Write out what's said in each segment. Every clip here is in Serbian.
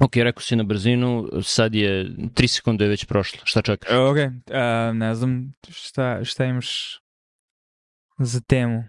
Ok, rekao si na brzinu, sad je 3 sekunde je već prošlo. Šta čekaš? Ok, uh, ne znam šta, šta imaš za temu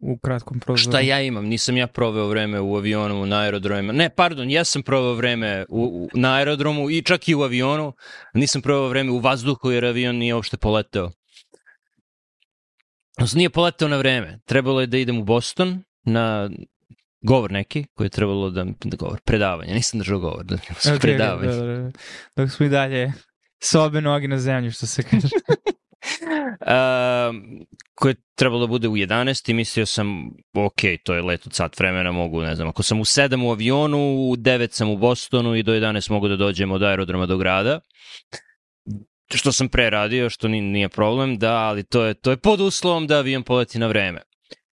u kratkom prozoru. Šta ja imam? Nisam ja proveo vreme u avionu, na aerodromima. Ne, pardon, ja sam proveo vreme u, u, na aerodromu i čak i u avionu. Nisam proveo vreme u vazduhu jer avion nije uopšte poleteo. Odnosno, nije poleteo na vreme. Trebalo je da idem u Boston na govor neki koji je trebalo da, da govor, predavanje, nisam držao govor, da okay, predavanje. Da, da, da. Dok smo i dalje s obe noge na zemlju, što se kaže. uh, koje je trebalo da bude u 11 i mislio sam, ok, to je let od sat vremena, mogu, ne znam, ako sam u 7 u avionu, u 9 sam u Bostonu i do 11 mogu da dođem od aerodroma do grada što sam pre radio, što nije problem, da, ali to je, to je pod uslovom da avion poleti na vreme.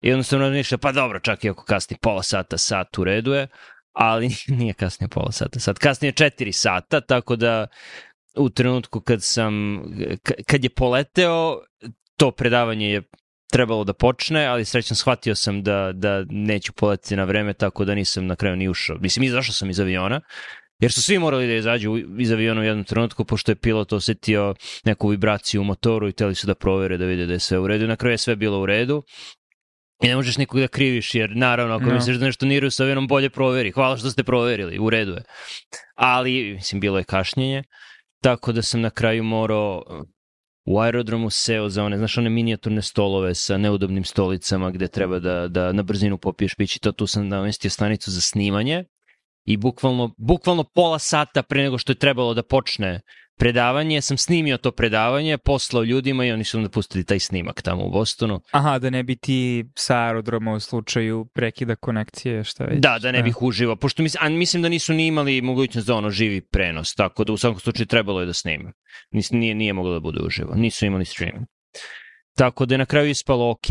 I jednostavno razmišlja, pa dobro, čak i ako kasni pola sata, sat u redu je, ali nije kasnije pola sata, sat kasnije četiri sata, tako da u trenutku kad sam, kad je poleteo, to predavanje je trebalo da počne, ali srećan shvatio sam da, da neću poletiti na vreme, tako da nisam na kraju ni ušao. Mislim, izašao sam iz aviona, jer su svi morali da izađu iz aviona u jednom trenutku, pošto je pilot osetio neku vibraciju u motoru i teli su da provere da vide da je sve u redu. Na kraju je sve bilo u redu I ne možeš nikog da kriviš, jer naravno, ako no. misliš da nešto nije sa venom, bolje proveri. Hvala što ste proverili, u redu je. Ali, mislim, bilo je kašnjenje, tako da sam na kraju morao u aerodromu seo za one, znaš, one minijaturne stolove sa neudobnim stolicama gde treba da, da na brzinu popiješ pići, to tu sam namestio stanicu za snimanje i bukvalno, bukvalno pola sata pre nego što je trebalo da počne predavanje, sam snimio to predavanje, poslao ljudima i oni su onda pustili taj snimak tamo u Bostonu. Aha, da ne bi ti sa aerodroma u slučaju prekida konekcije, šta već. Da, da ne bih uživao, pošto mislim, a mislim da nisu ni imali mogućnost za ono živi prenos, tako da u svakom slučaju trebalo je da snimam. Nis, nije, nije moglo da bude uživo, nisu imali streaming. Tako da je na kraju ispalo ok,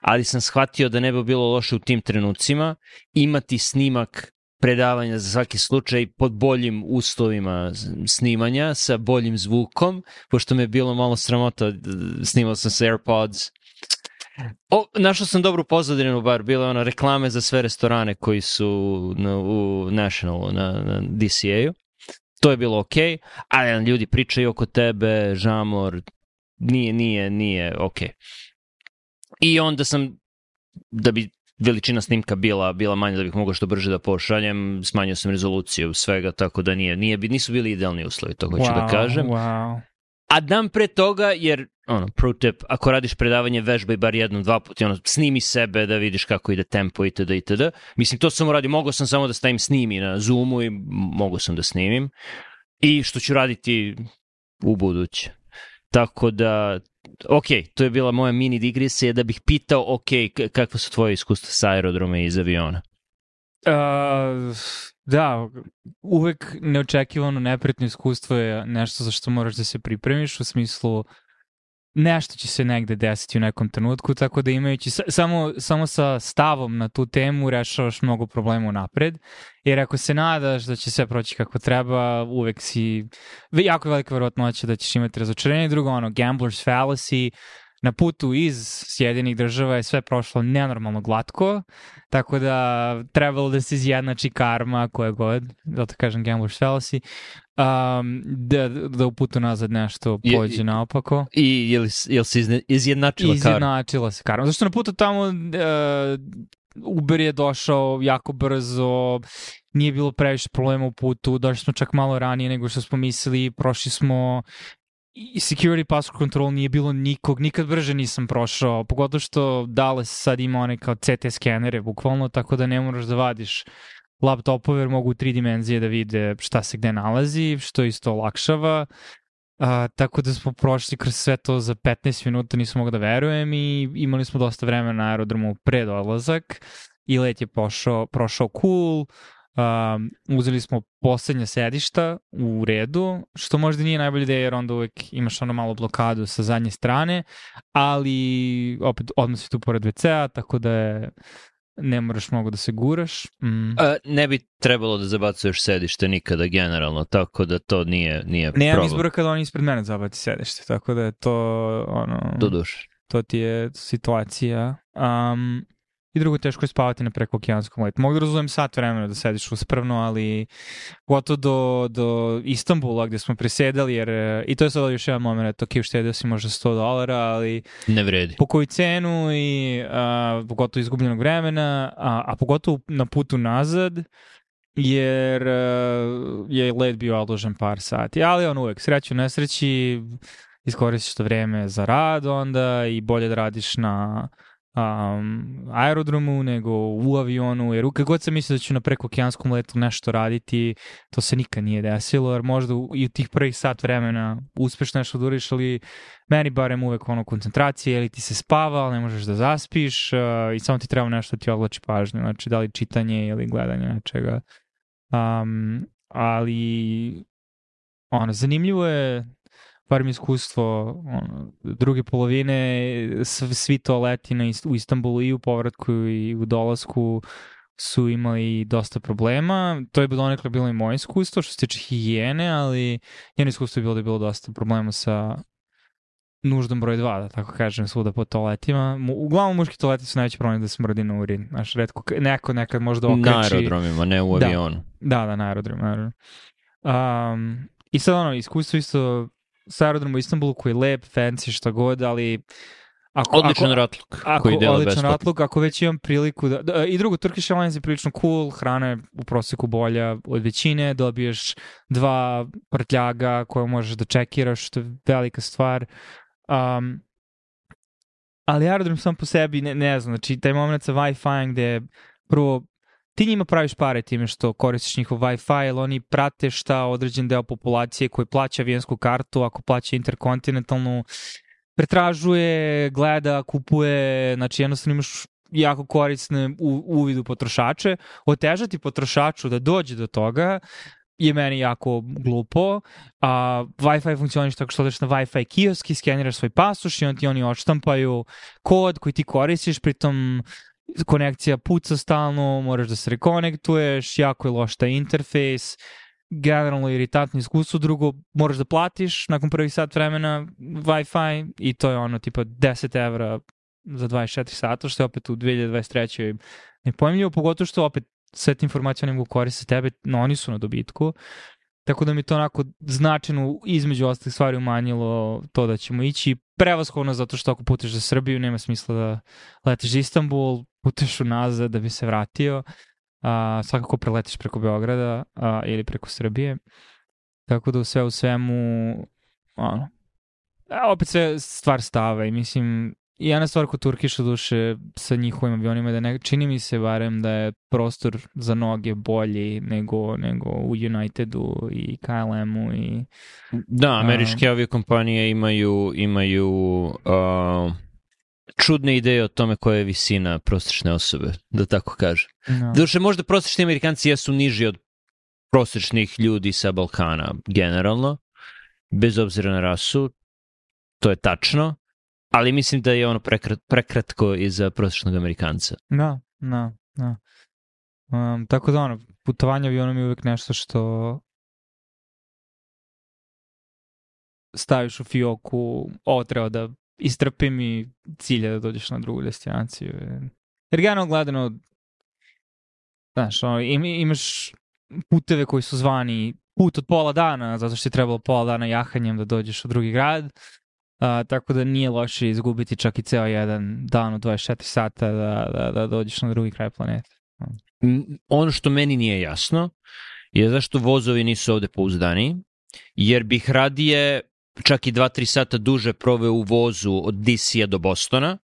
ali sam shvatio da ne bi bilo loše u tim trenucima imati snimak predavanja za svaki slučaj pod boljim uslovima snimanja, sa boljim zvukom, pošto me je bilo malo sramota, snimao sam sa AirPods. O, našao sam dobru pozadinu bar, bila je ona reklame za sve restorane koji su na, u Nationalu, na, na DCA-u. To je bilo okay, ali ljudi pričaju oko tebe, žamor, nije, nije, nije. Okay. I onda sam, da bi veličina snimka bila bila manja da bih mogao što brže da pošaljem, smanjio sam rezoluciju svega, tako da nije, nije nisu bili idealni uslovi, to hoću da wow, da kažem. Wow. A dan pre toga, jer, ono, pro tip, ako radiš predavanje, vežbaj bar jednom, dva puta, ono, snimi sebe da vidiš kako ide tempo itd. itd. Mislim, to sam uradio, mogao sam samo da stavim snimi na Zoomu i mogao sam da snimim. I što ću raditi u buduće. Tako da ok, to je bila moja mini digresija da bih pitao, ok, kakva su tvoje iskustva sa aerodroma i iz aviona? Uh, da, uvek neočekivano nepretno iskustvo je nešto za što moraš da se pripremiš u smislu nešto će se negde desiti u nekom trenutku, tako da imajući samo, samo sa stavom na tu temu rešavaš mnogo problema napred, jer ako se nadaš da će sve proći kako treba, uvek si, jako velika verovatnoća da ćeš imati razočarenje. Drugo, ono, gambler's fallacy, na putu iz Sjedinih država je sve prošlo nenormalno glatko, tako da trebalo da se izjednači karma koje god, da to kažem gambler's fallacy, um, da, da u putu nazad nešto pođe je, naopako. I je li, je li se izne, izjednačila karma? Izjednačila se karma. Zašto na putu tamo uh, Uber je došao jako brzo, nije bilo previše problema u putu, došli smo čak malo ranije nego što smo mislili, prošli smo i security passport control nije bilo nikog, nikad brže nisam prošao, pogotovo što Dallas sad ima one kao CT skenere bukvalno, tako da ne moraš da vadiš laptopove jer mogu u tri dimenzije da vide šta se gde nalazi, što isto olakšava. A, tako da smo prošli kroz sve to za 15 minuta, nisam mogu da verujem i imali smo dosta vremena na aerodromu pred odlazak i let je pošao, prošao cool, Um, uzeli smo poslednja sedišta u redu, što možda nije najbolja ideja jer onda uvek imaš ono malo blokadu sa zadnje strane, ali opet odmah si tu pored WC-a, tako da je ne moraš mnogo da se guraš. Mm. A, ne bi trebalo da zabacuješ sedište nikada generalno, tako da to nije, nije Nemam problem. izbora kada oni ispred mene zabaci sedište, tako da je to ono... Do duše. To ti je situacija. Um, I drugo, teško je spavati na preko okeanskom letu. Mogu da razumem sat vremena da sediš uspravno, ali gotovo do, do Istanbula gde smo presedali, jer i to je sada još jedan moment, ok, uštedio si možda 100 dolara, ali... Ne vredi. Po koju cenu i a, pogotovo izgubljenog vremena, a, a pogotovo na putu nazad, jer uh, je let bio odložen par sati. Ali on uvek, sreću, nesreći, iskoristiš to vreme za rad onda i bolje da radiš na um, aerodromu nego u avionu, jer kad god sam mislio da ću na prekookeanskom letu nešto raditi, to se nikad nije desilo, jer možda i u tih prvih sat vremena uspeš nešto da uriš, ali meni barem uvek ono koncentracije, ili ti se spava, ali ne možeš da zaspiš uh, i samo ti treba nešto da ti odlači pažnju, znači da li čitanje ili gledanje nečega. Um, ali ono, zanimljivo je bar mi iskustvo ono, druge polovine, svi to leti na, u Istanbulu i u povratku i u dolasku su imali dosta problema. To je bilo onekle bilo i moje iskustvo što se tiče higijene, ali njeno iskustvo je bilo da je bilo dosta problema sa nuždom broj 2, da tako kažem, svuda po toaletima. Uglavnom muški toaleti su najveći problem da smrdi na urin. Znaš, redko, neko nekad možda okači... Na aerodromima, ne u avionu. Da, da, na aerodromu, naravno. Um, I sad ono, iskustvo isto sa aerodrom u Istanbulu koji je lep, fancy, šta god, ali Ako, odličan ako, ratluk ako, koji dela odličan ratluk, ako već imam priliku da, da i drugo, Turkish Airlines je prilično cool, hrana je u proseku bolja od većine, dobiješ dva prtljaga koje možeš da čekiraš, što je velika stvar. Um, ali aerodrom sam po sebi, ne, ne znam, znači taj moment sa Wi-Fi gde prvo ti njima praviš pare time što koristiš njihov Wi-Fi, jer oni prate šta određen deo populacije koji plaća avijensku kartu, ako plaća interkontinentalnu, pretražuje, gleda, kupuje, znači jednostavno imaš jako korisne u, uvidu potrošače. Otežati potrošaču da dođe do toga je meni jako glupo. A, Wi-Fi funkcioniš tako što odeš na Wi-Fi kiosk i skeniraš svoj pasoš i on ti oni odštampaju kod koji ti koristiš, pritom konekcija puca stalno, moraš da se rekonektuješ, jako je loš taj interfejs, generalno iritantno iskustvo, drugo moraš da platiš nakon prvih sat vremena Wi-Fi i to je ono tipa 10 evra za 24 sata, što je opet u 2023. nepojemljivo, pogotovo što opet sve te informacije ne mogu koristiti tebe, no oni su na dobitku. Tako da mi to onako značajno između ostalih stvari umanjilo to da ćemo ići. Prevaskovno zato što ako puteš za Srbiju nema smisla da letiš za Istanbul, puteš unazad da bi se vratio. A, svakako preletiš preko Beograda a, ili preko Srbije. Tako da u sve u svemu ono, a, opet sve stvar stava i mislim I jedna stvar kod Turkiša duše sa njihovim avionima da ne, čini mi se barem da je prostor za noge bolji nego, nego u Unitedu i KLM-u i... Da, američke uh, aviokompanije imaju, imaju uh, čudne ideje o tome koja je visina prosečne osobe, da tako kažem. No. Duše, možda prosečni amerikanci jesu niži od prosečnih ljudi sa Balkana generalno, bez obzira na rasu, to je tačno, ali mislim da je ono prekrat, prekratko i za prosječnog Amerikanca. Da, da, da. Um, tako da ono, putovanje avionom je uvek nešto što staviš u fioku, ovo treba da istrpim i cilje da dođeš na drugu destinaciju. Jer generalno gledano, znaš, ono, im, imaš puteve koji su zvani put od pola dana, zato što je trebalo pola dana jahanjem da dođeš u drugi grad, A, tako da nije loše izgubiti čak i ceo jedan dan od 24 sata da, da, da dođeš na drugi kraj planeta. Ono što meni nije jasno je zašto vozovi nisu ovde pouzdani, jer bih radije čak i 2-3 sata duže proveo u vozu od DC-a do Bostona,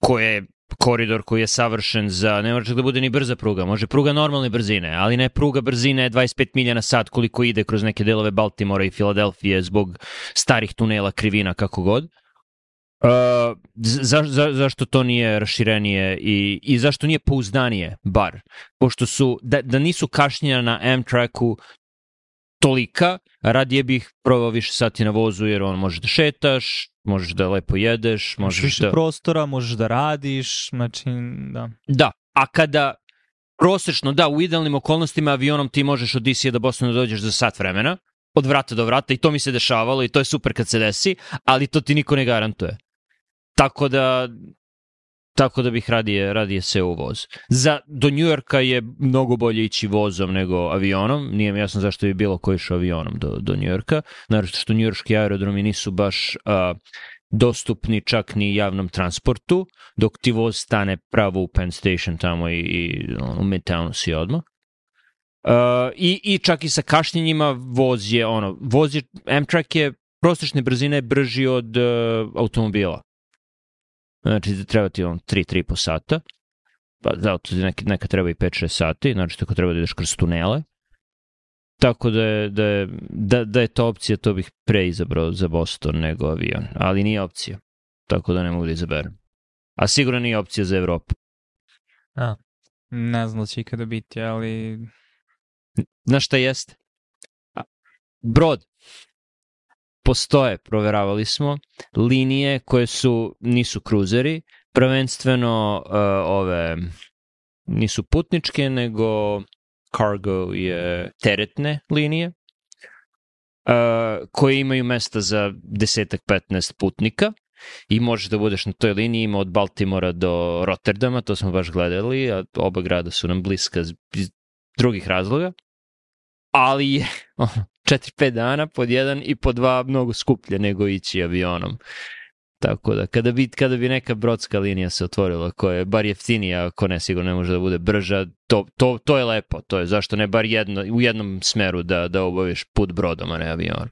koje koridor koji je savršen za, ne može da bude ni brza pruga, može pruga normalne brzine, ali ne pruga brzine 25 milja na sat koliko ide kroz neke delove Baltimora i Filadelfije zbog starih tunela, krivina, kako god. Uh, za, za, zašto to nije raširenije i, i zašto nije pouzdanije, bar? Pošto su, da, da nisu kašnjena na Amtraku tolika, radije bih provao više sati na vozu jer on može da šetaš, možeš da lepo jedeš, možeš više da... prostora, možeš da radiš, znači, da. Da, a kada prosečno, da, u idealnim okolnostima avionom ti možeš od DC-a do da dođeš za sat vremena, od vrata do vrata i to mi se dešavalo i to je super kad se desi, ali to ti niko ne garantuje. Tako da tako da bih radije, radije se u voz. Za, do Njujorka je mnogo bolje ići vozom nego avionom, nije mi jasno zašto bi bilo ko išao avionom do, do Njujorka, naravno što njujorski aerodromi nisu baš uh, dostupni čak ni javnom transportu, dok ti voz stane pravo u Penn Station tamo i, i u Midtownu si odmah. Uh, i, I čak i sa kašnjenjima voz je, ono, voz je, Amtrak je prosečne brzine brži od uh, automobila. Znači, treba ti on 3-3 po sata. Pa da, to neka, neka treba i 5-6 sati, znači tako treba da ideš kroz tunele. Tako da je, da, je, da, da je to opcija, to bih pre izabrao za Boston nego avion. Ali nije opcija. Tako da ne mogu da izaberem. A sigurno nije opcija za Evropu. A, ne znam da će ikada biti, ali... Znaš šta jeste? Brod. Postoje, proveravali smo, linije koje su, nisu kruzeri, prvenstveno uh, ove, nisu putničke, nego cargo je teretne linije, uh, koje imaju mesta za desetak, 15 putnika i možeš da budeš na toj liniji, ima od Baltimora do Rotterdama, to smo baš gledali, a oba grada su nam bliska iz drugih razloga, ali je 4-5 dana pod jedan i po dva mnogo skuplje nego ići avionom. Tako da, kada bi, kada bi neka brodska linija se otvorila koja je bar jeftinija, ako ne sigurno ne može da bude brža, to, to, to je lepo. To je zašto ne bar jedno, u jednom smeru da, da obaviš put brodom, a ne avion.